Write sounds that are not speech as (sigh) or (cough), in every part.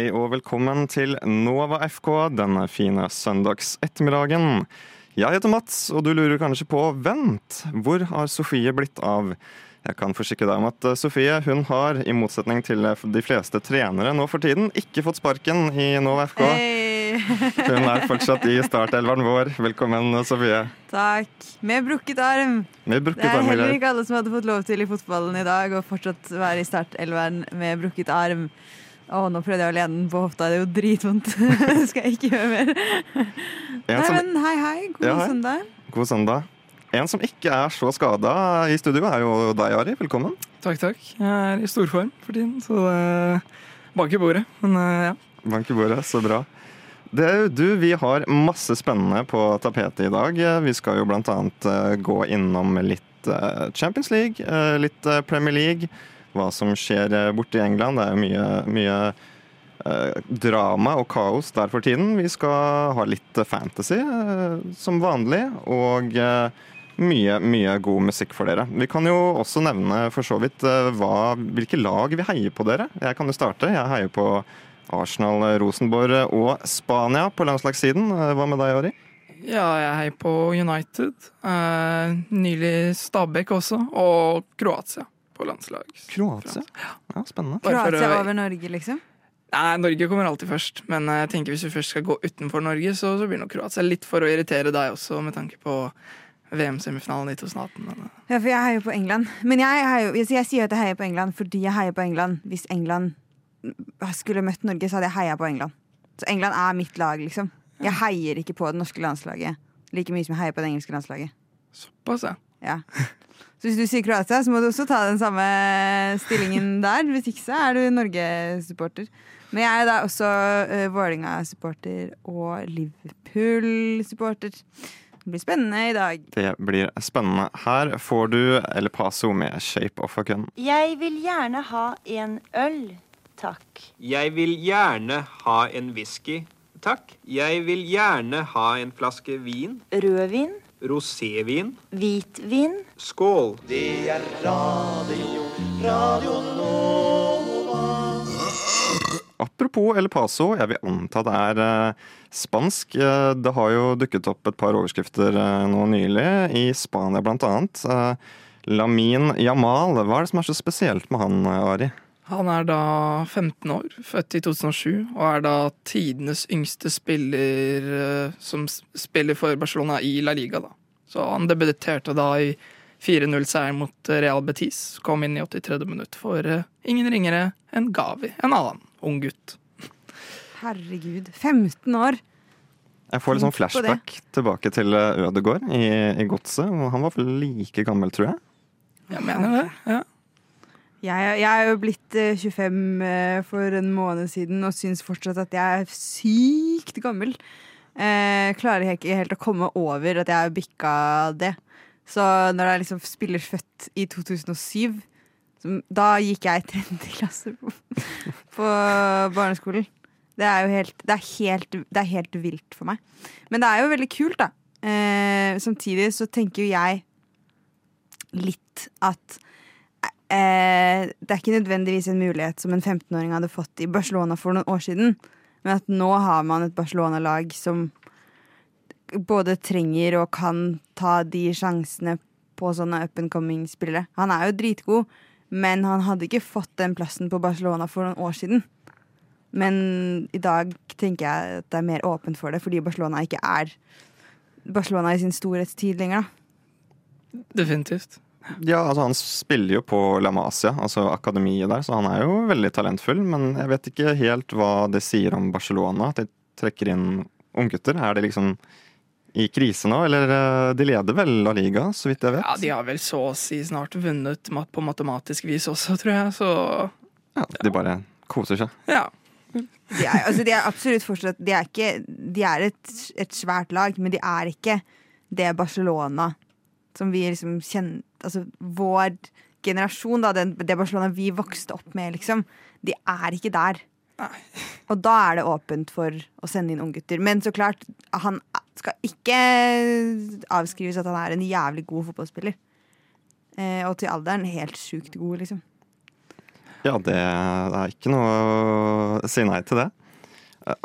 Hei og velkommen til Nova FK denne fine søndags ettermiddagen. Jeg heter Mats, og du lurer kanskje på vent, hvor har Sofie blitt av? Jeg kan forsikre deg om at eh, Sofie hun har, i motsetning til eh, de fleste trenere nå for tiden, ikke fått sparken i Nova FK. Hei! Hun er fortsatt i startelveren vår. Velkommen, Sofie. Takk. Med brukket arm. Med Det brukket er arm er heller ikke alle som hadde fått lov til i fotballen i dag å fortsatt være i startelveren med brukket arm. Å, nå prøvde jeg å lene den på hofta. Det er jo dritvondt. (laughs) Det skal jeg ikke gjøre mer. Nei, som, men hei, hei. God Ja, hei. søndag. god søndag. En som ikke er så skada i studio, er jo deg, Ari. Velkommen. Takk, takk. Jeg er i storform for tiden, så det bank i bordet. Men eh, ja. Bank i bordet, så bra. Det er jo du, Vi har masse spennende på tapetet i dag. Vi skal jo blant annet eh, gå innom litt eh, Champions League, eh, litt eh, Premier League. Hva som skjer eh, borte i England. Det er mye, mye eh, drama og kaos der for tiden. Vi skal ha litt eh, fantasy som vanlig. Og mye, mye god musikk for dere. Vi kan jo også nevne for så vidt hva, hvilke lag vi heier på dere. Jeg kan jo starte. Jeg heier på Arsenal, Rosenborg og Spania på landslagssiden. Hva med deg, Ari? ja, jeg heier på United. Eh, nylig Stabæk også, og Kroatia på landslag. Kroatia. Ja, spennende. Kroatia å- over Norge, liksom. Nei, Norge kommer alltid først, men jeg tenker hvis vi først skal gå utenfor Norge, så, så blir nok Kroatia litt for å irritere deg også, med tanke på VM-semifinalen i 2018. Men, eh, Ja, for jeg heier på England. Men jeg, heier, jeg, jeg sier at jeg heier på England fordi jeg heier på England. Hvis England skulle møtt Norge, så hadde jeg heia på England. Så England er mitt lag, liksom. Jeg heier ikke på det norske landslaget like mye som jeg heier på det engelske landslaget. Såpass, ja. Ja. Så hvis du sier Kroatia, så må du også ta den samme stillingen der. Hvis ikke så er du Norge-supporter. Men jeg er da også uh, Vålerenga-supporter og Liverpool-supporter. Det blir spennende i dag. Det blir spennende. Her får du El Paso med 'Shape of a Gun'. Jeg vil gjerne ha en øl, takk. Jeg vil gjerne ha en whisky, takk. Jeg vil gjerne ha en flaske vin. Rødvin, Rosévin. hvitvin, Skål. Apropos El Paso, jeg vil anta det er eh, spansk. Eh, det har jo dukket opp et par overskrifter eh, nå nylig, i Spania blant annet. Eh, Lamin Jamal, hva er det som er så spesielt med han, Ari? Han er da 15 år, født i 2007, og er da tidenes yngste spiller eh, som spiller for Barcelona i La Liga. da. Så han debuterte da i 4-0-seier mot eh, Real Betis. Kom inn i 83. minutt for eh, ingen ringere enn Gavi, en annen ung gutt. Herregud. 15 år. Jeg får litt sånn flashback tilbake til Ødegård i, i Godset. og Han var vel like gammel, tror jeg. Jeg mener det. ja. Jeg, jeg er jo blitt eh, 25 eh, for en måned siden og syns fortsatt at jeg er sykt gammel. Eh, klarer jeg ikke helt å komme over at jeg har bikka det. Så når jeg liksom spiller født i 2007, som, da gikk jeg i tredje (laughs) klasse på barneskolen. Det er jo helt det er helt, det er helt vilt for meg. Men det er jo veldig kult, da. Eh, samtidig så tenker jo jeg litt at eh, det er ikke nødvendigvis en mulighet som en 15-åring hadde fått i Barcelona for noen år siden. Men at nå har man et Barcelona-lag som både trenger og kan ta de sjansene på sånne up and coming-spillere. Han er jo dritgod, men han hadde ikke fått den plassen på Barcelona for noen år siden. Men i dag tenker jeg at det er mer åpent for det, fordi Barcelona ikke er Barcelona i sin storhetstid lenger. da. Definitivt. Ja, altså Han spiller jo på La Masia, altså akademiet der, så han er jo veldig talentfull. Men jeg vet ikke helt hva det sier om Barcelona, at de trekker inn unggutter. Er det liksom i krise nå, eller eh, de leder vel La Liga, så vidt jeg vet? Ja, De har vel så å si snart vunnet på matematisk vis også, tror jeg. Så Ja, de bare koser seg. ja. De er, altså, de er absolutt fortsatt De er, ikke, de er et, et svært lag, men de er ikke det Barcelona som vi liksom kjenner Altså vår generasjon, da, den, det Barcelona vi vokste opp med, liksom. De er ikke der. Og da er det åpent for å sende inn unggutter. Men så klart, han skal ikke avskrives at han er en jævlig god fotballspiller. Eh, og til alderen helt sjukt god, liksom. Ja, det er ikke noe å si nei til det.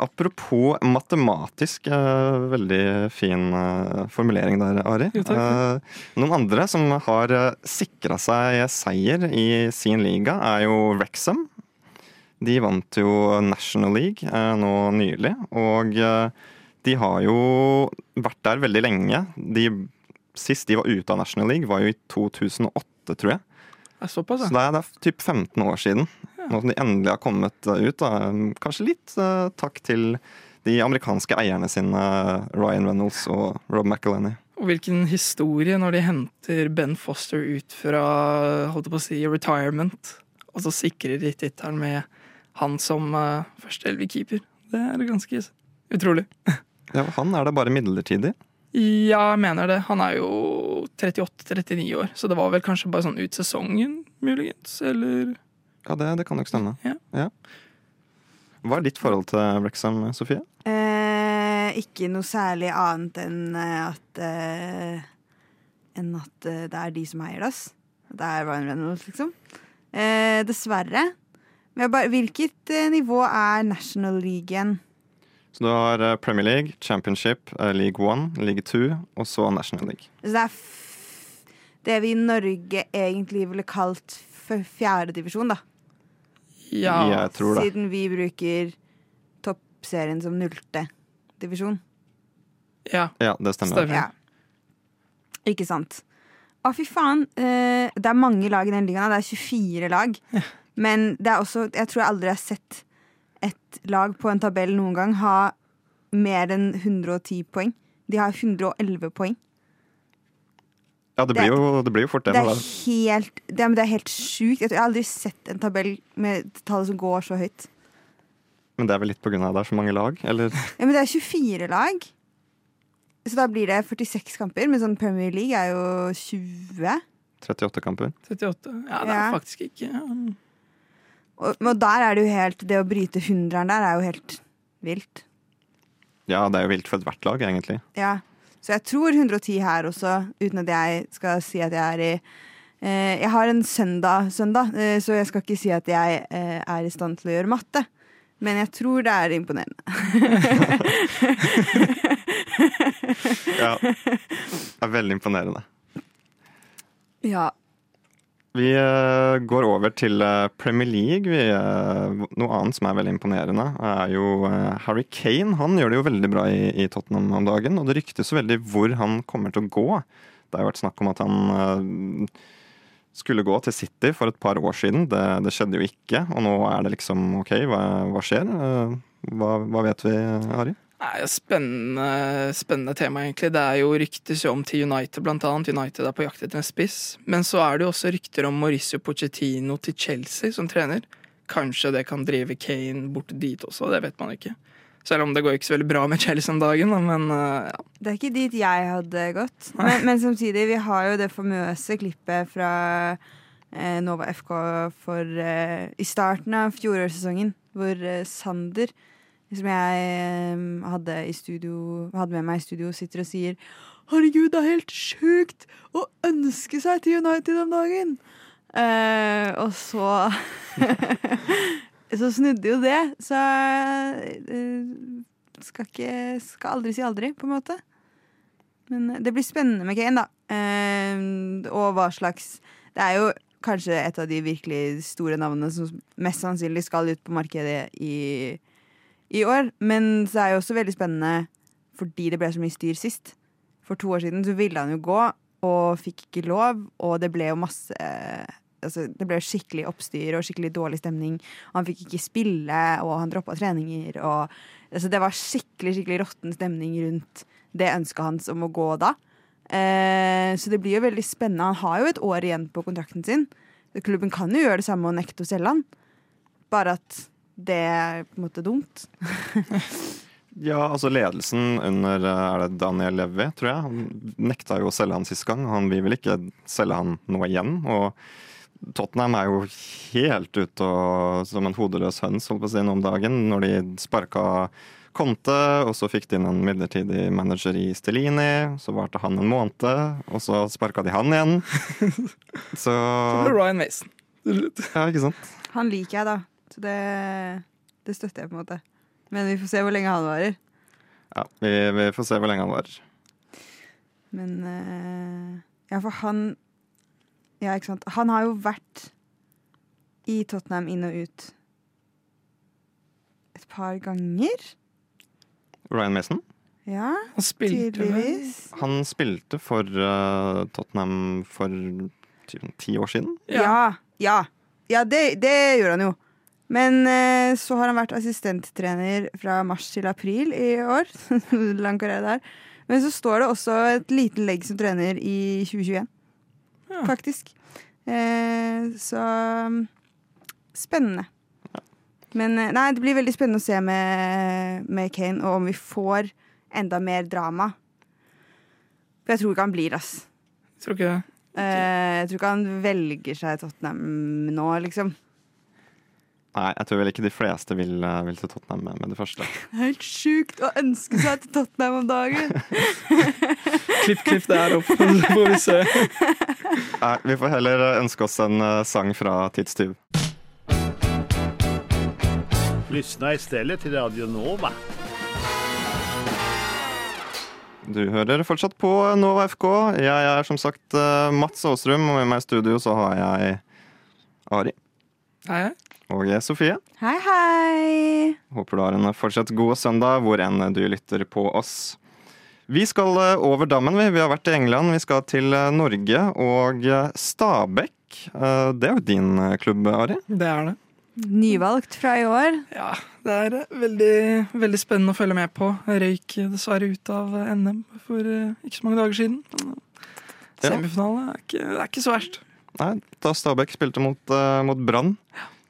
Apropos matematisk, eh, veldig fin eh, formulering der, Ari. Jo. Eh, Noen andre som har sikra seg seier i sin liga, er jo Wrexham. De vant jo National League nå nylig, og de har jo vært der veldig lenge. De, sist de var ute av National League, var jo i 2008, tror jeg. Det ja. Så det er, det er typ 15 år siden. Nå som de endelig har kommet eh, ut. Da. Kanskje litt uh, takk til de amerikanske eierne sine, Ryan Reynolds og Rob McElhenney. Og hvilken historie når de henter Ben Foster ut fra holdt på å si, retirement, og så sikrer de tittelen med han som uh, førsteelverkeeper. Det er ganske utrolig. (laughs) Ja, han er det bare midlertidig. Ja, jeg mener det. Han er jo 38-39 år, så det var vel kanskje bare sånn ut sesongen, muligens, eller Ja, det, det kan nok stemme. Ja. Hva er ditt forhold til Wrexham, Sofie? Eh, ikke noe særlig annet enn eh, at eh, Enn at eh, det er de som eier det. ass. Det er Ryan Reynolds, liksom. Eh, dessverre. Men jeg bare, hvilket eh, nivå er National League igjen? Så du har eh, Premier League, Championship, eh, League One, League Two og så National League. Så det er f det vi i Norge egentlig ville kalt fjerdedivisjon, da. Ja. Jeg tror det. Siden vi bruker toppserien som nullte divisjon. ja. Ja, det stemmer. Stemmer. Ja. Ikke sant. Å, fy faen. Eh, det er mange lag i den ligaen. Det er 24 lag. Men det er også Jeg tror jeg aldri har sett et lag på en tabell noen gang ha mer enn 110 poeng. De har 111 poeng. Ja, det blir jo, det blir jo fort det. Det er helt, det er, men det er helt sjukt. Jeg jeg har aldri sett en tabell med tall som går så høyt. Men det er vel litt på grunn av at det er så mange lag? Eller Ja, men det er 24 lag. Så da blir det 46 kamper. Men sånn Premier League er jo 20. 38 kamper? 38. Ja, det er Ja. faktisk ikke ja. Og, og der er det jo helt Det å bryte hundreren der er jo helt vilt. Ja, det er jo vilt for ethvert lag, egentlig. Ja. Så jeg tror 110 her også, uten at jeg skal si at jeg er i eh, Jeg har en søndag, søndag eh, så jeg skal ikke si at jeg eh, er i stand til å gjøre matte. Men jeg tror det er imponerende. (laughs) Ja, det er veldig imponerende. Ja. Vi eh, går over til eh, Premier League. Eh, noe annet som er veldig imponerende, er jo Harry Kane. Han gjør det jo veldig bra i, Tottenham om dagen, og det ryktes veldig hvor han kommer til å gå. Det har jo vært snakk om at han skulle gå til City for et par år siden. Det, det skjedde jo ikke, og nå er det liksom OK, hva, hva skjer? Hva, hva vet vi, Harry? Nei, spennende, spennende tema, egentlig. Det er jo ryktes jo om til United, blant annet. United er på jakt etter en spiss. Men så er det jo også rykter om Mauricio Pochettino til Chelsea som trener. Kanskje det kan drive Kane bort dit også, det vet man ikke. Selv om det går ikke så veldig bra med Chelsea om dagen, da, men uh, ja. Det er ikke dit jeg hadde gått. Men, men samtidig, vi har jo det famøse klippet fra eh, Nova FK for, eh, i starten av fjorårssesongen, hvor eh, Sander, som jeg eh, hadde, studio, hadde med meg i studio, sitter og sier Herregud, det er helt sjukt å ønske seg til United om dagen! Eh, og så (laughs) Så snudde jo det, så uh, skal ikke Skal aldri si aldri, på en måte. Men det blir spennende med Kane, da. Eh, og hva slags Det er jo kanskje et av de virkelig store navnene som mest sannsynlig skal ut på markedet i, i år. Men så er det jo også veldig spennende fordi det ble så mye styr sist. For to år siden så ville han jo gå, og fikk ikke lov, og det ble jo masse altså, Det ble skikkelig oppstyr og skikkelig dårlig stemning. Han fikk ikke spille, og han droppa treninger. Og, altså, det var skikkelig skikkelig råtten stemning rundt det ønsket hans om å gå da. Eh, så det blir jo veldig spennende. Han har jo et år igjen på kontrakten sin. Klubben kan jo gjøre det samme og nekte å selge han. Bare at det er på en måte dumt. (laughs) Ja, altså ledelsen under eh, er det Daniel Levy, tror jeg. Han nekta jo å selge han sist gang. Han vil vel ikke selge han nå igjen. Og Tottenham er jo helt ute og, som en hodeløs høns holdt på å si, om dagen, når de sparka Conte, og så fikk de inn en midlertidig manager i Stellini. Så varte han en måned, og så sparka de han igjen. (laughs) Så Så ble Ryan Mason. Ja, ikke sant? han liker jeg, da. Så det, det støtter jeg, på en måte. Men vi får se hvor lenge han varer. Ja, vi, vi får se hvor lenge han varer. Men eh, Ja, for han Ja, ikke sant. Han har jo vært i Tottenham inn og ut et par ganger. Ryan Mason Ja, Han spilte vel tydeligvis. han spilte for eh, Tottenham for ti, ti år siden. Ja. Ja, ja det, det gjorde han jo. Men eh, så har han vært assistenttrener fra mars til april i år. (laughs) Lang karriere der. Men så står det også et lite legg som trener i 2021, Ja. faktisk. Eh, så mm, spennende. Men eh, nei, det blir veldig spennende å se med, med Kane, og om vi får enda mer drama. For jeg tror ikke han blir, ass. Tror ikke det. Eh, jeg tror ikke han velger seg Tottenham nå, liksom. Nei, jeg tror vel ikke de fleste vil, eh, vil til Tottenham med, med det første. (laughs) Helt sjukt å ønske seg til Tottenham om dagen. (laughs) Klipp, klipp det her opp, (laughs) så får vi se. Nei, vi får heller ønske oss en eh, sang fra Tidstyv. Lyssna stedet til Radio Nova. Du hører fortsatt på Nova FK. Jeg er som sagt eh, Mats Aasrum, og med meg i studio så har jeg Ari Hei, hei. Og Sofie. Hei, hei. Håper du har en fortsatt god søndag hvor enn du lytter på oss. Vi skal eh, over dammen, vi. Vi har vært i England. Vi skal til eh, Norge og eh, Stabekk. Det er jo din klubb, Ari. Det er det. Nyvalgt fra i år. Ja, det er veldig, veldig spennende å følge med på. Jeg røyk dessverre ut av NM for ikke så mange dager siden. Semifinale er ikke, det er ikke så verst. Nei, da Stabæk spilte mot, mot Brann.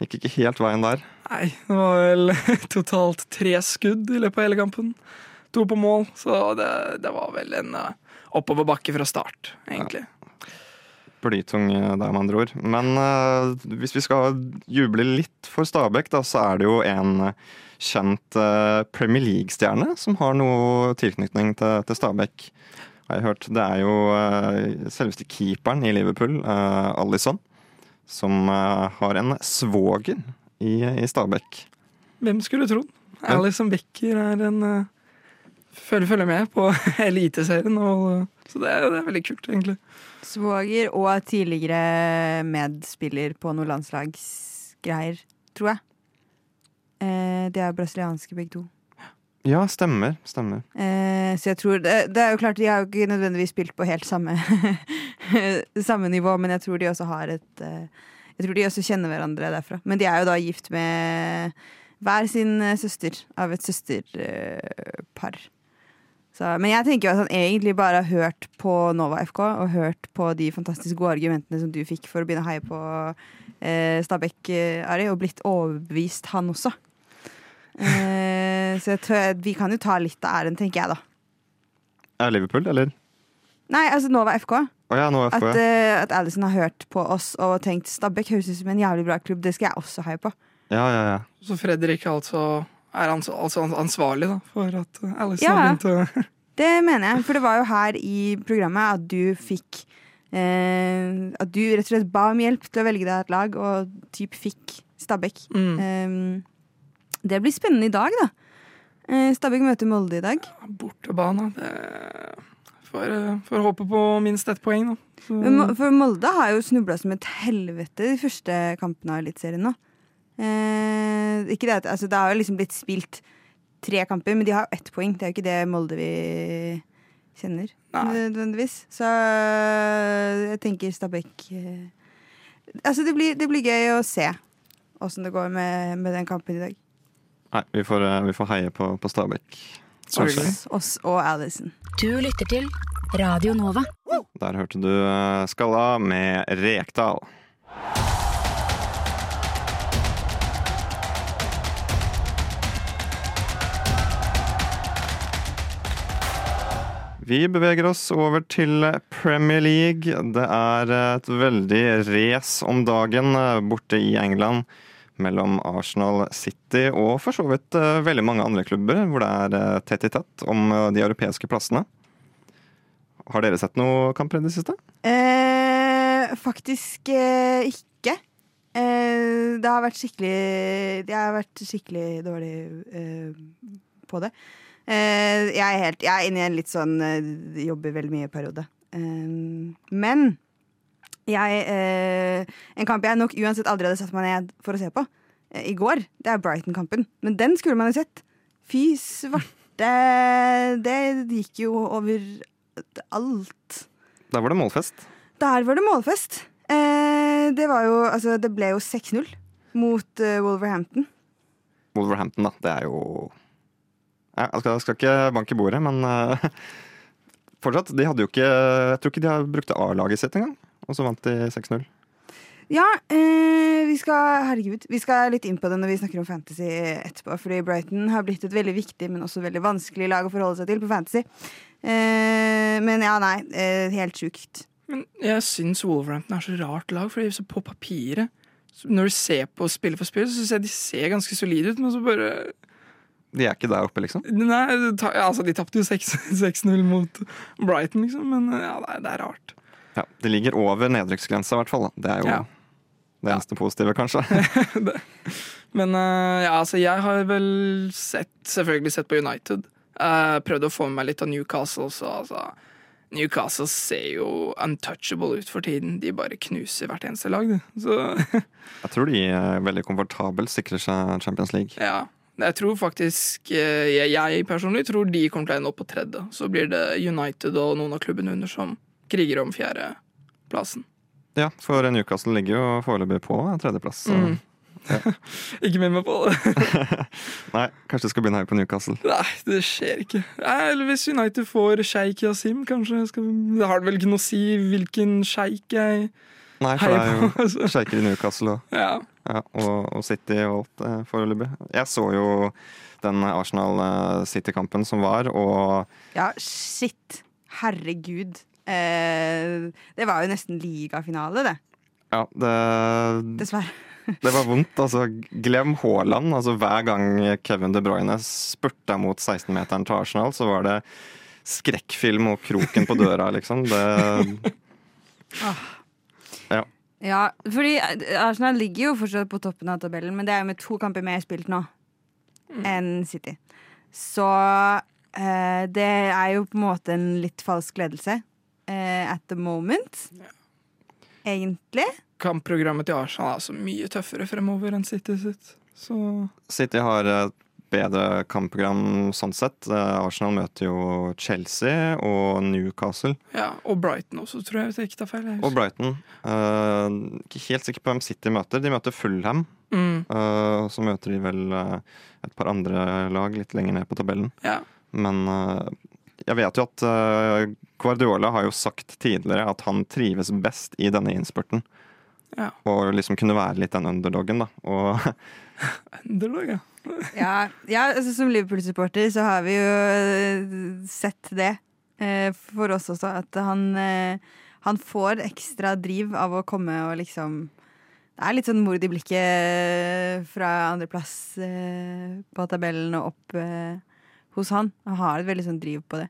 Gikk ikke helt veien der. Nei, det var vel (laughs) totalt tre skudd i løpet av hele kampen. To på mål, så det, det var vel en uh, oppoverbakke fra start, egentlig. Blytung eh, der, med andre ord. Men uh, hvis vi skal juble litt for Stabæk, da, så er det jo en eh, kjent uh, Premier League-stjerne som har noe tilknytning til, til Stabæk. Har jeg hørt. Det er jo eh, selveste keeperen i Liverpool, Alison, som eh, har en svoger i, i Stabekk. Hvem skulle trodd? Alison Becker er en uh, følger, følger med på (laughs) Eliteserien, og, så det er, det er veldig kult, egentlig. Svoger og tidligere medspiller på noe landslagsgreier, tror jeg. Eh, de er brasilianske begge to. Ja, stemmer. Stemmer. Eh, så jeg tror det, det er jo klart, De har jo ikke nødvendigvis spilt på helt samme, (laughs) (laughs) samme nivå, men jeg tror de også har et eh, Jeg tror de også kjenner hverandre derfra. Men de er jo da gift med hver sin eh, søster av et søsterpar. Så, men jeg tenker jo at han egentlig bare har hørt på Nova FK og hørt på de fantastisk gode argumentene som du fikk for å begynne å heie på eh, Stabæk, eh, Ari, og blitt overbevist, han også. Eh, så jeg tror, vi kan jo ta litt av æren, tenker jeg da. Er Liverpool, eller? Nei, altså Nova FK. Å ja, At, eh, at Allison har hørt på oss og tenkt Stabæk høres ut som en jævlig bra klubb, det skal jeg også heie på. Ja, ja, ja. Så Fredrik altså er ans altså ansvarlig da, for at Allison Ja. har begynt å (laughs) Det mener jeg, for det var jo her i programmet at du fikk eh, At du rett og slett ba om hjelp til å velge deg et lag, og typ fikk Stabæk. mm. Eh, det blir spennende i dag, da. Eh, Stabæk møter Molde i dag. Bortebane. Det får, får håpe på minst ett poeng, da. Så, Men For Molde har jo snubla som et helvete de første kampene av Eliteserien nå. Eh, ikke det, altså, det har jo liksom blitt spilt tre kamper, men de har jo ett poeng. Det er jo ikke det Molde vi kjenner nødvendigvis. Så øh, jeg tenker Stabæk eh, Altså, det blir, det blir gøy å se åssen det går med, med den kampen i dag. Nei, vi får, eh, vi får heie på, på Stabæk. Oss og Alison. Du lytter til Radio Nova. Der hørte du eh, Skalla med Rekdal. Vi beveger oss over til Premier League. Det er et veldig race om dagen eh, borte i England mellom Arsenal City og for så vidt eh, veldig mange andre klubber, hvor det er eh, tett i tett om eh, de europeiske plassene. Har dere sett noe kamper i det siste? Eh, faktisk eh, ikke. Eh, det har vært skikkelig Jeg har vært skikkelig dårlig på det. Jeg, er helt, jeg er inne i en litt sånn jobber veldig mye-periode. Men jeg eh, En kamp jeg nok uansett aldri hadde satt meg ned for å se på eh, i går, det er Brighton-kampen. Men den skulle man jo sett. Fy svarte Det gikk jo over alt. Der var det målfest. Der var det målfest. Eh, det var jo Altså, det ble jo 6-0 mot eh, Wolverhampton. Wolverhampton, da. Det er jo ja, Jeg skal, skal ikke banke bordet, men eh, (laughs) fortsatt. De hadde jo ikke Jeg tror ikke de har brukte A-laget sitt engang. Og så vant de 6-0. Ja, eh, vi skal Herregud. Vi skal litt inn på det når vi snakker om fantasy etterpå. Fordi Brighton har blitt et veldig viktig, men også veldig vanskelig lag å forholde seg til på fantasy. Eh, men ja, nei. Eh, helt sjukt. Men jeg syns Wolverhampton er så rart lag, fordi så på papiret Når du ser på spiller for spill, så syns jeg de ser ganske solide ut, men så bare De er ikke der oppe, liksom. Nei, altså, de tapte jo 6 6-0 (laughs) mot Brighton, liksom, men ja, det er, det er rart. Ja, De ligger over nedrykksgrensa, i hvert fall. Det er jo Ja. det eneste positive, kanskje. (laughs) Men eh, ja, altså, jeg har vel sett, selvfølgelig sett på United. Uh, prøvd å få med meg litt av Newcastle, så altså Newcastle ser jo untouchable ut for tiden. De bare knuser hvert eneste lag. Så (laughs) Jeg tror de er veldig komfortabelt sikrer seg Champions League. ja. Jeg tror faktisk eh, jeg, jeg personlig tror de kommer til å ende opp på tredje. Så blir det United og noen av klubbene under som kriger om fjerdeplassen. Ja, for Newcastle ligger jo foreløpig på tredjeplass. så- Mm. (laughs) Ikke minn meg på det. (laughs) Nei, kanskje du skal begynne her på Newcastle. Nei, det skjer ikke. Eller hvis United får sjeik Yasim, kanskje. Skal, det har vel ikke noe å si hvilken sjeik jeg Nei, for det er jo (laughs) altså. sjeiker i Newcastle og, Ja. ja, og, og City og alt eh, foreløpig. Jeg så jo den Arsenal-City-kampen som var, og Ja, shit. Herregud. Eh, det var jo nesten ligafinale, det. ja, det, Dessverre. (laughs) det var vondt. Altså, glem Haaland. Altså, hver gang Kevin De Bruyne spurta mot 16-meteren til Arsenal, så var det skrekkfilm og kroken på døra, (laughs) liksom. Det, Ja, fordi Arsenal ligger jo fortsatt på toppen av tabellen, men det er jo med to kamper mer spilt nå enn City. Så eh, det er jo på en måte en litt falsk ledelse eh, at the moment. Egentlig. Kampprogrammet til Arsenal er altså mye tøffere fremover enn City sitt. Så City har et bedre kampprogram sånn sett. Eh, Arsenal møter jo Chelsea og Newcastle. ja, Og Brighton også, tror jeg. Hvis jeg ikke tar feil. Og. Brighton. Eh, ikke helt sikker på hvem City møter. De møter Fulham. Mm, Uh, så møter de vel et par andre lag litt lenger ned på tabellen. ja. Men eh, jeg vet jo at uh, Guardiola har jo sagt tidligere at han trives best i denne innspurten. Ja. Og liksom kunne være litt den underdogen, da. Og (laughs) Underdog, ja. (laughs) Ja, ja altså, som Liverpool-supporter så har vi jo eh, sett det eh, for oss også, at han, eh, han får ekstra driv av å komme og liksom Det er litt sånn mord i blikket fra andreplass eh, på tabellen og opp eh, hos han. Han har et veldig sånn driv på det.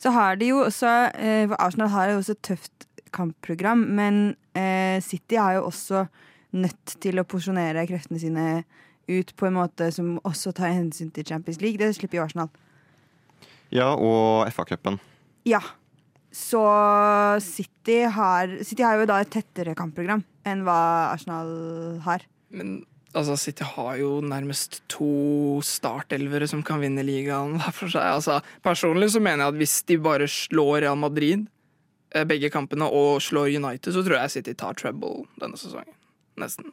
Så har de jo også eh, for Arsenal har jo også et tøft kampprogram, men eh, City har jo også nødt til å porsjonere kreftene sine ut på en måte som også tar hensyn til Champions League. Det slipper jo Arsenal. ja, og FA-cupen. Ja. Så City har, City har jo da et tettere kampprogram enn hva Arsenal har. Men altså, City har jo nærmest to startelvere som kan vinne ligaen hver for seg. Altså, personlig så mener jeg at hvis de bare slår Real Madrid eh, begge kampene og slår United, så tror jeg City tar treble denne sesongen. Nesten.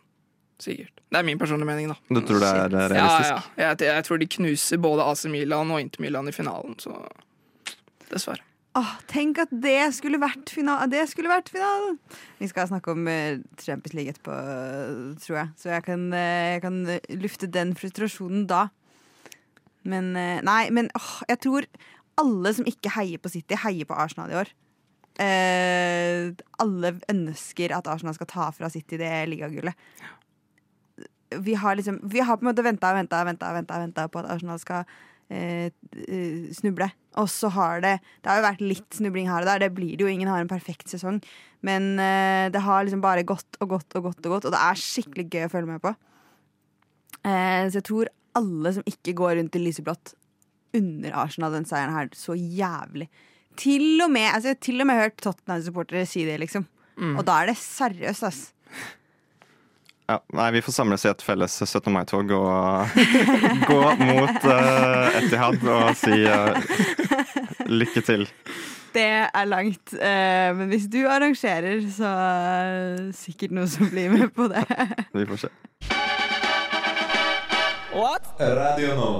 Sikkert. Det er min personlige mening, da. Du tror det er realistisk? Ja, ja. Jeg, jeg tror de knuser både AC Milan og Inter Milan i finalen, så dessverre. Åh, tenk at det skulle vært finalen! Det! Vi skal snakke om eh, Champions League etterpå, tror jeg. Så jeg kan, eh, jeg kan eh, lufte den frustrasjonen da. Men Nei, men åh, jeg tror alle som ikke heier på City, heier på Arsenal i år. Alle ønsker at Arsenal skal ta fra City det ligagullet. Vi har liksom Vi har på en måte venta og venta og venta på at Arsenal skal eh, eh, snuble. Og så har det Det har jo vært litt snubling her og der. Det blir det jo. Ingen har en perfekt sesong. Men eh, det har liksom bare gått og gått og gått, og gått Og det er skikkelig gøy å følge med på. Eh, så jeg tror alle som ikke går rundt i lyseblått, unner Arsenal den seieren her så jævlig. Til og med, altså, jeg har til og med hørt Tottenham-supportere si det, liksom. Og da er det seriøst, ass. Ja, nei, vi får samles i et felles 17. mai-tog og (laughs) gå mot uh, Etihad og si uh, lykke til. Det er langt. uh, men hvis du arrangerer, så er det sikkert noen som blir med på det. (laughs) Vi får se. Radio nå.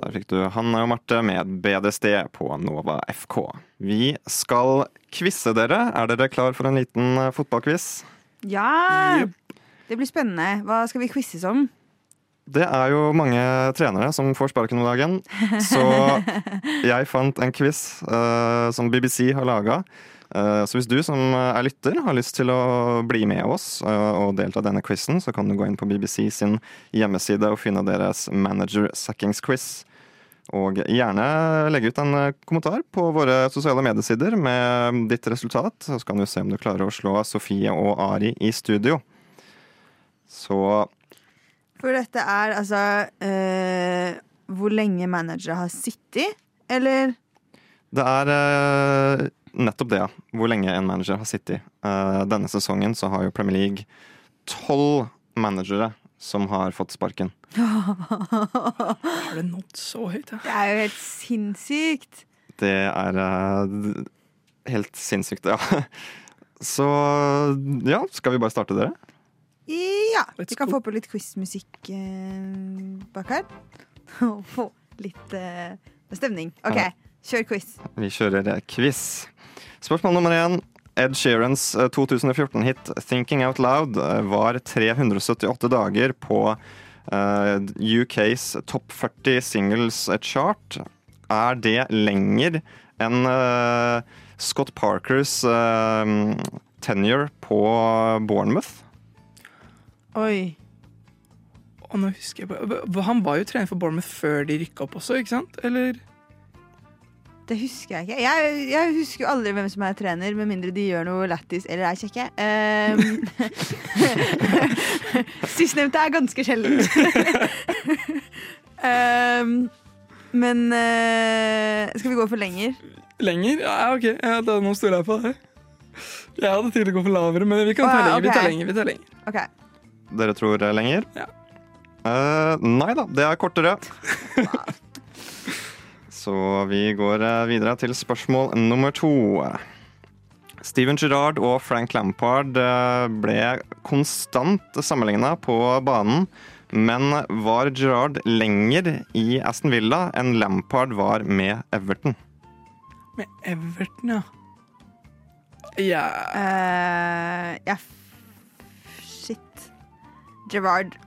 Der fikk du Hanne og Marte med BDSD på Nova FK. Vi skal quize dere. Er dere klar for en liten fotballquiz? Ja! Det blir spennende. Hva skal vi quizes om? Det er jo mange trenere som får sparken om dagen, så (laughs) jeg fant en quiz uh, som BBC har laga. så hvis du som er lytter har lyst til å bli med oss uh, og delta denne quizen, så kan du gå inn på BBC sin hjemmeside og finne deres Manager Sackings quiz. Og gjerne legge ut en eh, kommentar på våre sosiale mediesider med ditt resultat. Så kan du se om du klarer å slå Sofie og Ari i studio. Så For dette er altså eh, hvor lenge managere har sittet, eller? Det er eh, nettopp det, ja. Hvor lenge en manager har sittet. Eh, denne sesongen så har jo Premier League tolv managere som har fått sparken. Har det nådd så høyt, ja? Det er jo helt sinnssykt. Det er uh, helt sinnssykt, ja. Så ja, skal vi bare starte, dere? Ja. Let's Vi kan go. få på litt quizmusikk uh, bak her. (laughs) Og få litt uh, stemning. OK, Ja. kjør quiz. Vi kjører quiz. Spørsmål nummer én. Ed Sheerans eh, 2014-hit 'Thinking Out Loud' eh, var 378 dager på eh, UKs topp 40 singles chart. Er det lenger enn eh, Scott Parkers eh, tenure på Bournemouth? Oi. Og nå husker jeg på Han var jo trener for Bournemouth før de rykka opp også, ikke sant? Eller? Det husker jeg ikke. Jeg, jeg husker jo aldri hvem som er trener, med mindre de gjør noe lættis eller er kjekke. Um, (laughs) Sistnevnte er ganske sjeldent. um, (laughs) men uh, skal vi gå for lenger? Lenger? Ja, ok. Ja, da, nå stoler jeg på det. Jeg hadde tenkt å gå for lavere, men vi kan ta ja, lenger. Vi tar lenger, vi tar lenger. Okay. Dere tror lenger? Ja. Uh, nei da, det er kortere. Så vi går eh, videre til spørsmål nummer to. Steven Gerrard og Frank Lampard eh, ble konstant sammenligna på banen. Men var Gerrard lenger i Aston Villa enn Lampard var med Everton? Med Everton, ja. Ja yeah. ja, yeah. shit. Gerard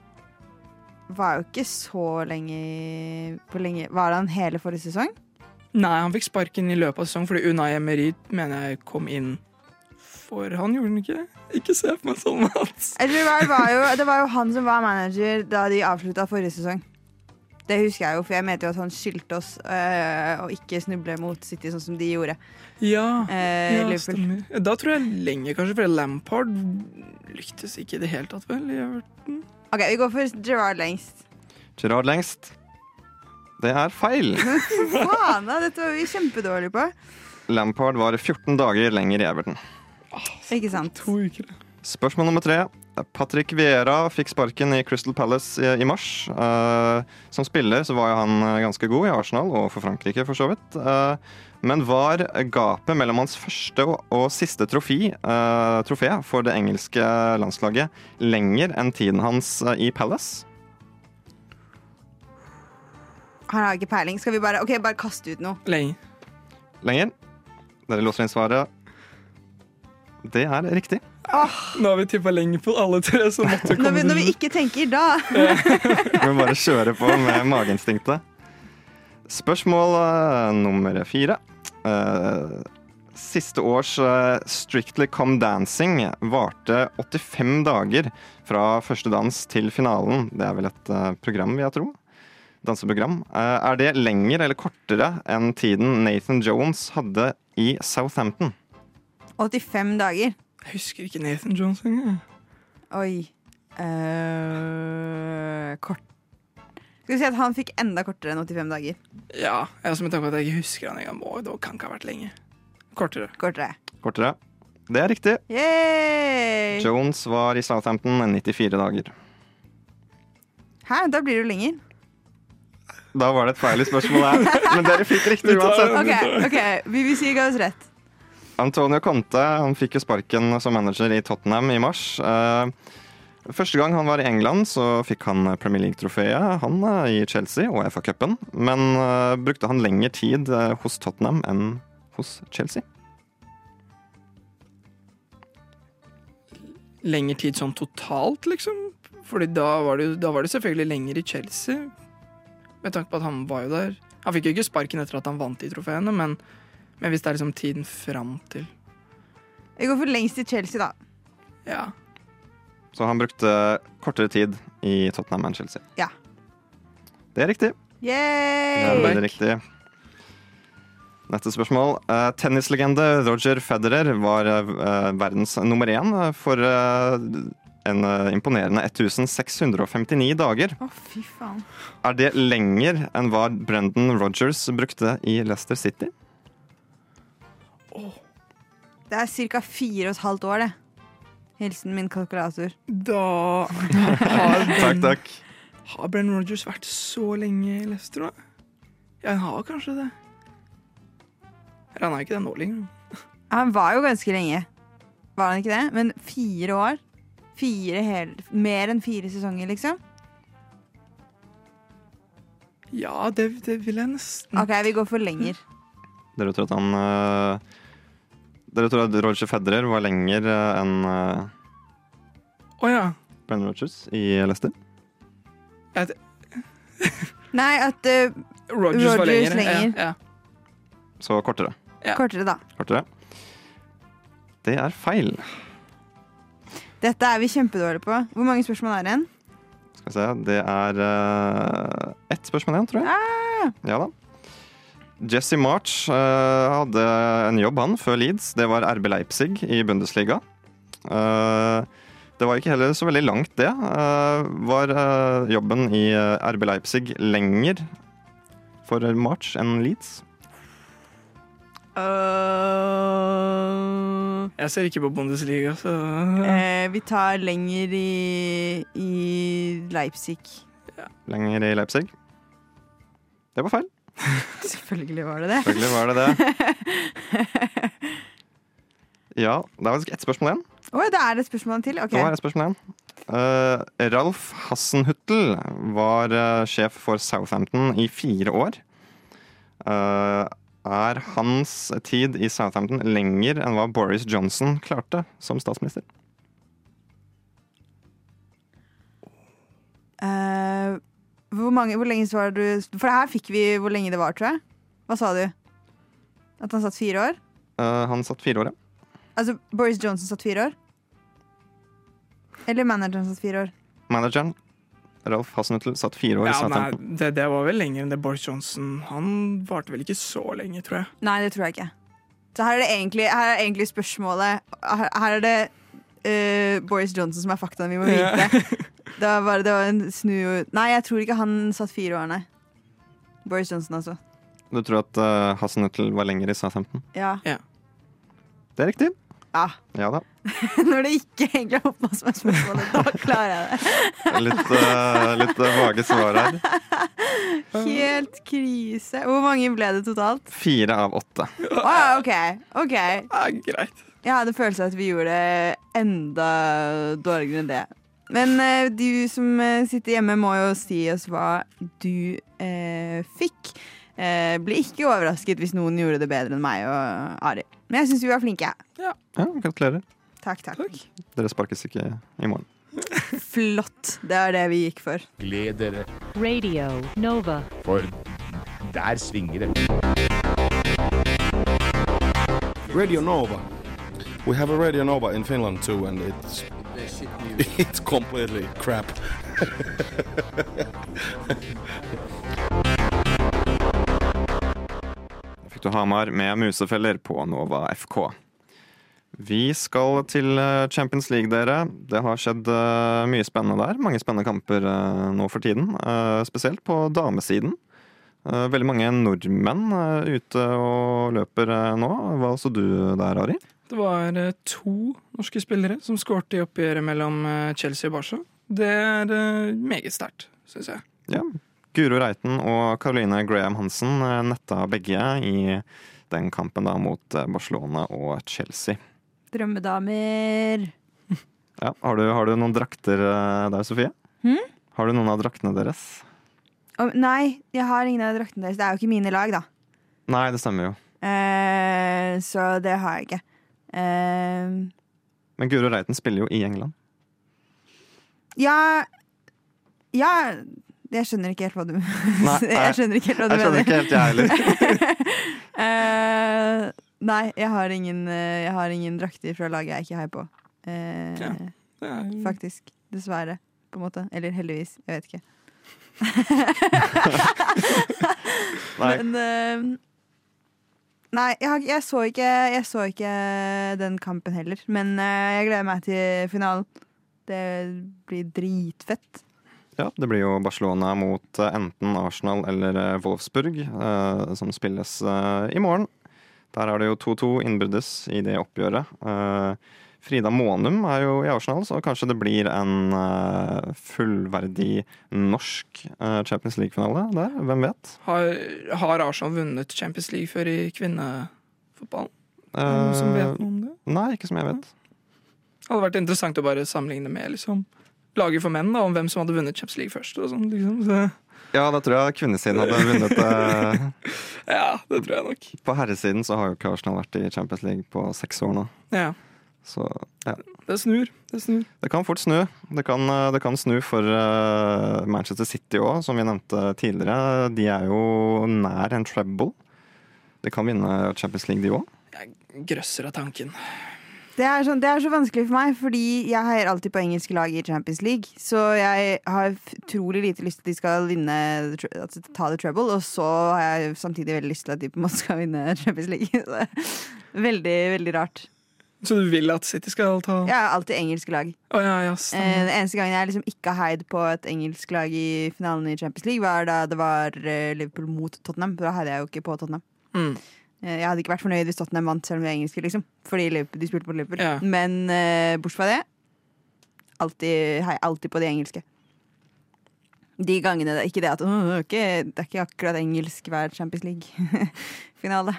var jo ikke så lenge på lenge Var han hele forrige sesong? Nei, han fikk sparken i løpet av sesongen fordi Unai Emery mener jeg kom inn for han, gjorde han ikke? Ikke se på meg sånn, Mats. Var jo, det var jo han som var manager da de avslutta forrige sesong. Det husker jeg jo, for jeg mente jo at han skyldte oss øh, å ikke snuble mot City sånn som de gjorde. Ja, Eh, ja stemmer. Da tror jeg lenger, kanskje, for Lampard lyktes ikke i det hele tatt, vel? i Everton. OK, vi går for Gerard lengst. Gerard lengst. Det er feil. (laughs) Faen, da, dette var vi kjempedårlige på. Lampard var 14 dager lenger i Everton. Ikke sant? To uker. Spørsmål nummer tre. Patrick Vieira fikk sparken i Crystal Palace i, i mars. Uh, som spiller så var jo han eh, ganske god i Arsenal og for Frankrike, for så vidt. Uh, men var gapet mellom hans første og, og siste trofé, uh, trofé for det engelske landslaget lenger enn tiden hans i Palace? Han har ikke peiling. Skal vi bare, okay, bare kaste ut noe? Lenger. Lenger? Dere låser inn svaret. Det er riktig. Nå har vi tippa lenge på alle tre, så måtte komme Når vi, når vi ikke tenker, da. (laughs) Vi må bare kjøre på med mageinstinktet. Spørsmål eh, nummer fire. Eh, siste års eh, Strictly Come Dancing varte 85 dager fra første dans til finalen. Det er vel et program, vil jeg tro. danseprogram. Er det lenger eller kortere enn tiden Nathan Jones hadde i Southampton? 85 dager. Jeg husker ikke Nathan Jones engang. Oi. Uh, kort Skal vi si at han fikk enda kortere enn 85 dager? Ja, jeg som med tanke på at jeg ikke husker han engang. Må, Det kan ikke ha vært lenge. Kortere. Kortere. Kortere. Det er riktig. Yay! Jones var i Southampton 94 dager. Hæ, da blir det jo lenger. Da var det et feil i spørsmålet her, men dere fikk riktig (laughs) uansett. OK, ok, BBC ga oss rett. Antonio Conte han fikk jo sparken som manager i Tottenham i mars. Eh, Første gang han var i England, så fikk han Premier League-trofeet han eh, i Chelsea og FA-cupen. Men eh, brukte han lengre tid hos Tottenham enn hos Chelsea? Lengre tid sånn totalt, liksom? Fordi da var det, da var det selvfølgelig lenger i Chelsea. Med tanke på at han var jo der. Han fikk jo ikke sparken etter at han vant de trofeene, men, men hvis det er liksom tiden fram til Jeg går for lengst i Chelsea, da. Ja. Så han brukte kortere tid i Tottenham enn Chelsea. Ja. Det er riktig. Det er veldig riktig. Neste spørsmål. Uh, tennislegende Roger Federer var uh, verdens nummer én for uh, en eh, imponerende 1659 dager. Å, fy faen. Er det lenger enn hva Brendan Rogers brukte i Leicester City? Det er ca. fire og et halvt år, det. Hilsen min kalkulator. Da har (laughs) Takk, Ben, takk. har Ben Rogers vært så lenge i Leicester, da? Ja, han har kanskje det. Eller han er ikke det nå lenger. Han var jo ganske lenge. Var han ikke det? Men fire år? Fire hel... Mer enn fire sesonger, liksom? Ja, det, det vil jeg nesten. OK, vi går for lenger. Dere tror at han eh, Dere tror at Roger Federer var lenger eh, enn uh, Å ja. Brendan Rogers i Leicester? At (laughs) Nei, at uh, Rogers, var lenger. lenger. Ja, ja. Så kortere. Ja. Kortere, da. Kortere. Det er feil. Dette er vi kjempedårlige på. Hvor mange spørsmål er det igjen? Skal vi se, det er uh, ett spørsmål igjen, tror jeg. Ah! Ja da. Jesse March uh, hadde en jobb, han, før Leeds. Det var RB Leipzig i Bundesliga. Uh, det var ikke heller så veldig langt, det. Uh, var jobben i RB Leipzig lenger for March enn Leeds? Jeg ser ikke på Bundesliga, så eh, vi tar lenger i, i Leipzig. Lenger i Leipzig? Det var feil. (laughs) Selvfølgelig var det det. Selvfølgelig var det det. (laughs) Ja, det var ett spørsmål igjen. Å, det er et spørsmål til? Ok. Det var et spørsmål igjen. Uh, Ralf Hassenhuttel var uh, sjef for Southampton i fire år. Uh, er hans tid i Southampton lenger enn hva Boris Johnson klarte som statsminister? Eh, hvor, mange, hvor lenge var du For her fikk vi hvor lenge det var, tror jeg. Hva sa du? At han satt fire år? Uh, han satt fire år, ja. Altså Boris Johnson satt fire år? Eller manageren satt fire år? Manageren, Ralf Hassenhuttel, satt fire år i ja, nei, det, det var vel lenger enn det Boris Johnson. Han varte vel ikke så lenge, tror jeg. Nei, det tror jeg ikke. Så her er det egentlig, her er egentlig spørsmålet Her, her er det uh, Boris Johnson som er faktaen vi må vite. (laughs) Det var bare det var en snu Nei, jeg tror ikke han satt fire år, nei. Boris Johnson, altså. Du tror at uh, Hassenhuttel var lenger i Southampton? Ja. Det er riktig. ja. Ja da. (laughs) Når det ikke egentlig er oppnådd som er spørsmålet, da klarer jeg det. Litt, uh, litt eh, vage svar her. Helt krise. Hvor mange ble det totalt? Fire av åtte. Å ah, OK. ok Ja, greit. Jeg hadde følelsen at vi gjorde det enda dårligere enn det. Men eh, du som eh, sitter hjemme, må jo si oss hva du eh, fikk. Eh, blir ikke overrasket hvis noen gjorde det bedre enn meg og Ari. Men jeg syns vi var flinke. Ja, Gratulerer. Takk, takk. Dere sparkes ikke i morgen. (laughs) Flott. Det er det vi gikk for. Gled dere, Radio Nova. for der svinger det. Radio Nova. We have a Radio Nova in Finland too, and it's It's completely crap. (laughs) Fikk du Hamar med musefeller på Nova FK. Vi skal til eh, Champions League, dere. Det har skjedd eh, mye spennende der. Mange spennende kamper eh, nå for tiden. Spesielt på damesiden. Veldig mange nordmenn ute og løper nå. Hva så du der, Ari? Det var eh, to norske spillere som skårte i oppgjøret mellom eh, Chelsea og Barca. Det er eh, meget sterkt, syns jeg. Ja. Guro Reiten og Caroline Graham Hansen netta begge i den kampen da mot Barcelona og Chelsea. Drømmedamer. (laughs) Ja, har, du, har du noen drakter der, Sofie? Hmm? Har du noen av draktene deres? Oh, nei, jeg har ingen av draktene deres. Det er jo ikke mine lag, da. Nei, det stemmer jo. Eh, så det har jeg ikke. Eh, Men Guro Reiten spiller jo i England. ja Ja, jeg skjønner ikke helt hva du Nei, (laughs) nei. Jeg skjønner ikke helt hva du Jeg skjønner mener. ikke helt, jeg heller. (laughs) Eh, nei, jeg har, ingen, jeg har ingen drakter fra laget jeg ikke heier på. Eh, Ja, Det Faktisk. Dessverre. På en måte. Eller heldigvis. Jeg vet ikke. (laughs) Men eh, Nei, jeg, jeg, så ikke, jeg så ikke den kampen heller. Men eh, jeg gleder meg til finalen. Det blir dritfett. Ja, det blir jo Barcelona mot eh, enten Arsenal eller eh, Wolfsburg, eh, som spilles eh, i morgen. Der er det jo 2-2 innbyrdes i det oppgjøret. Eh, Frida Månum er jo i Arsenal, så kanskje det blir en eh, fullverdig norsk eh, Champions League-finale der. Hvem vet? har, har Arsenal vunnet Champions League før i kvinnefotballen? Det noen som vet Eh, noe om det? nei, ikke som jeg vet. Det hadde vært interessant å bare sammenligne med liksom, laget for menn, da, om hvem som hadde vunnet Champions League først. Og sånn, liksom. Så, Ja, da tror jeg kvinnesiden hadde vunnet. eh, (laughs) ja, det tror jeg nok. på herresiden så har jo ikke Arsenal vært i Champions League på seks år nå. Ja, Så ja. det snur. Det snur. Det kan fort snu. Det kan, eh, det kan snu for eh, Manchester City òg, som vi nevnte tidligere. De er jo nær en treble. De kan vinne Champions League, de òg. Jeg grøsser av tanken. Det er, sånn, det er så vanskelig for meg, fordi jeg heier alltid på engelske lag i Champions League. Så jeg har utrolig lite lyst til at de skal vinne altså, ta the trouble. og så har jeg samtidig veldig lyst til at de på en måte skal vinne Champions League. (laughs) Så veldig, veldig rart. Så du vil at City skal ta Jeg har alltid engelsk lag. Oh, ja, ja, Eh. Den eneste gangen jeg liksom ikke har heid på et engelsk lag i finalen i Champions League, var da det var eh, Liverpool mot Tottenham. Da heide jeg jo ikke på Tottenham. Mm. Eh, Jeg hadde ikke vært fornøyd hvis Tottenham vant selv om de er engelske, liksom. Fordi de spilte mot Liverpool. Ja. Men eh, bortsett fra det, alltid, hei, alltid på de engelske. De gangene det er ikke det at uh, det, ikke, det er ikke akkurat engelsk hver Champions League-finale.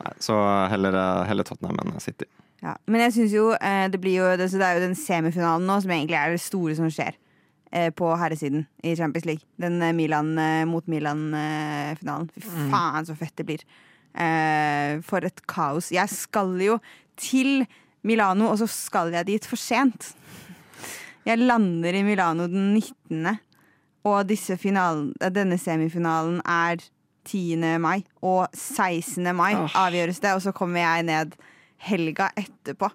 Nei, Så heller, heller Tottenham enn City. Ja. Men jeg synes jo eh, det blir jo det, så det er jo den semifinalen nå som egentlig er det store som skjer. eh, På herresiden i Champions League. Den eh, Milan eh, mot Milan-finalen. Fy Mm. faen, så fett det blir. Eh, for et kaos. Jeg skal jo til Milano, og så skal jeg dit for sent. Jeg lander i Milano den 19., og disse finalen, eh, denne semifinalen er 10. mai. Og 16. mai Åh. avgjøres det, og så kommer jeg ned helga etterpå.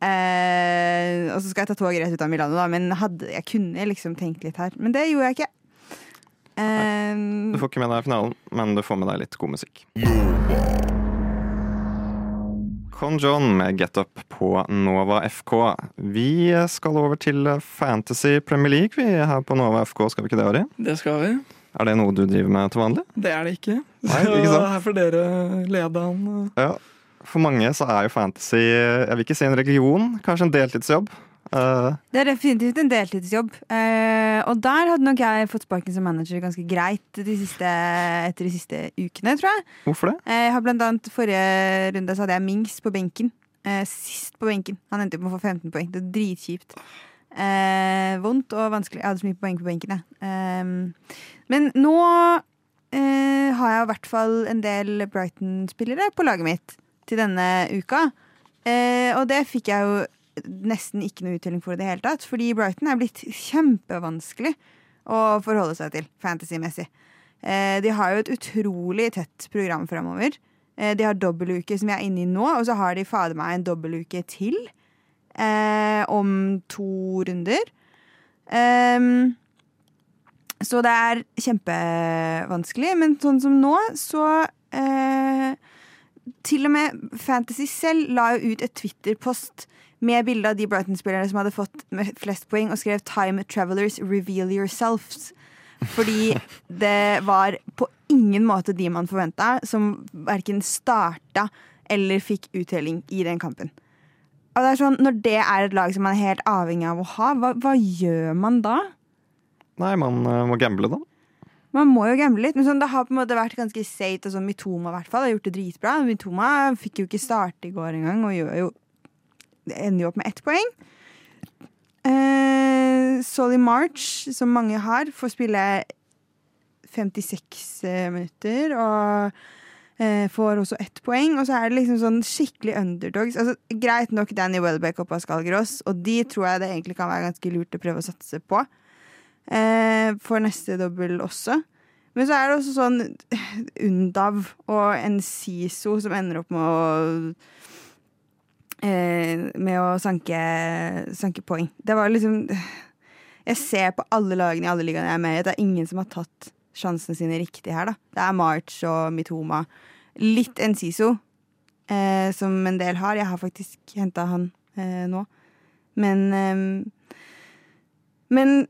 Eh, og så skal jeg ta toget rett ut av Milano, da. Men hadde, jeg kunne liksom tenkt litt her. Men det gjorde jeg ikke. Eh, Du får ikke med deg finalen, men du får med deg litt god musikk. Con John med Get Up på Nova FK. Vi skal over til Fantasy Premier League vi er her på Nova FK, skal vi ikke det, Ari? Det skal vi. Er det noe du driver med til vanlig? Det er det ikke. Nei, ikke sant? Så her får dere lede an. Ja. For mange så er jo fantasy jeg vil ikke si en religion, kanskje en deltidsjobb. Uh, det er definitivt en deltidsjobb. Uh, og der hadde nok jeg fått sparken som manager ganske greit de siste, etter de siste ukene, tror jeg. hvorfor det? Uh, Jeg har blant annet Forrige runde så hadde jeg Mings på benken. Sist på benken. Han endte opp med å få 15 poeng. Det er dritkjipt. Vondt og vanskelig. Jeg hadde så mye poeng på benken, jeg. Men nå har jeg i hvert fall en del Brighton-spillere på laget mitt til denne uka. Eh, og det fikk jeg jo nesten ikke noe uttelling for i det hele tatt. Fordi Brighton er blitt kjempevanskelig å forholde seg til fantasy-messig. Eh, de har jo et utrolig tett program framover. Eh, de har dobbeltuke som jeg er inne i nå, og så har de fader meg en dobbeltuke til. eh, om to runder. Ehm, så det er kjempevanskelig, men sånn som nå, så eh, Til og med Fantasy selv la jo ut et Twitter-post med bilde av de Brighton-spillere som hadde fått flest poeng, og skrev 'Time Travelers, reveal yourselves'. Fordi (laughs) det var på ingen måte de man forventa, som verken starta eller fikk uttelling i den kampen. Og det er sånn, Når det er et lag som man er helt avhengig av å ha, hva, hva gjør man da? Nei, man eh, må gamble, da. Man må jo gamble litt, men sånn, det har på en måte vært ganske safe. Sånn, Mitoma i hvert fall har gjort det dritbra. Mitoma fikk jo ikke starte i går engang, og gjør jo ender jo opp med ett poeng. Eh, Solly March, som mange har, får spille 56 eh, minutter og eh, får også ett poeng. Og så er det liksom sånn skikkelig underdogs. Altså, greit nok Danny Welbeck og Pascal Gross, og de tror jeg det egentlig kan være ganske lurt å prøve å satse på. Eh, for neste dobbel også. Men så er det også sånn Undav og en Siso som ender opp med å eh, Med å sanke, sanke poeng. Det var liksom Jeg ser på alle lagene i alle ligaene jeg er med i, det er ingen som har tatt sjansene sine riktig her, da. Det er March og Mitoma. Litt Enciso, eh, som en del har. Jeg har faktisk henta han eh, nå. Men eh, Men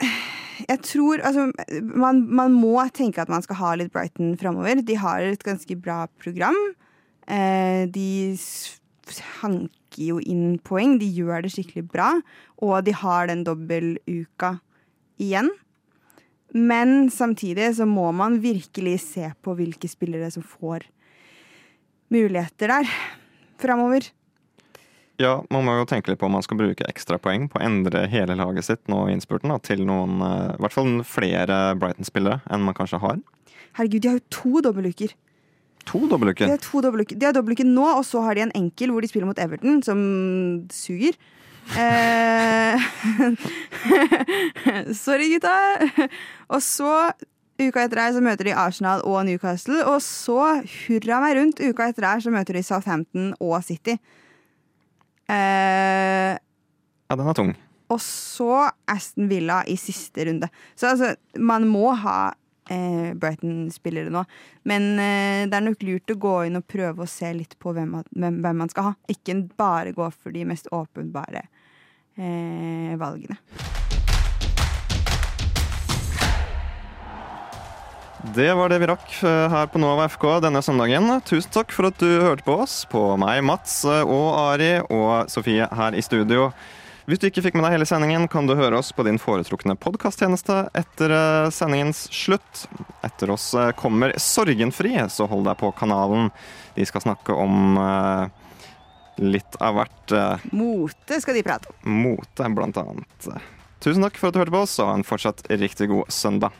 jeg tror Altså, man, man må tenke at man skal ha litt Brighton framover. De har et ganske bra program. Eh, de hanker jo inn poeng. De gjør det skikkelig bra. Og de har den dobbeltuka igjen. Men samtidig så må man virkelig se på hvilke spillere som får muligheter der framover. Ja, man må jo tenke litt på om man skal bruke ekstra poeng på å endre hele laget sitt nå i innspurten da, til noen, eh, i hvert fall flere Brighton-spillere enn man kanskje har. Herregud, de har jo to dobbeltuker. To De har to dobbeltuker. De har dobbeltuke nå, og så har de en enkel hvor de spiller mot Everton, som suger. Eh, (laughs) sorry, gutta. Og så, uka etter her, så møter de Arsenal og Newcastle. Og så, hurra meg rundt, uka etter her så møter de Southampton og City. Eh, Ja, den er tung. og så Aston Villa i siste runde. Så altså, man må ha eh, Brighton-spillere nå. Men eh, det er nok lurt å gå inn og prøve å se litt på hvem, hvem, hvem man skal ha. Ikke bare gå for de mest åpenbare eh, valgene. Det var det vi rakk eh, her på Nova FK denne søndagen. Tusen takk for at du hørte på oss. På meg, Mats eh, og Ari og Sofie her i studio. Hvis du ikke fikk med deg hele sendingen, kan du høre oss på din foretrukne podkasttjeneste etter eh, sendingens slutt. Etter oss kommer Sorgenfri, så hold deg på kanalen. De skal snakke om litt av hvert Mote skal de prate om. mote, blant annet. Tusen takk for at du hørte på oss, og en fortsatt riktig god søndag.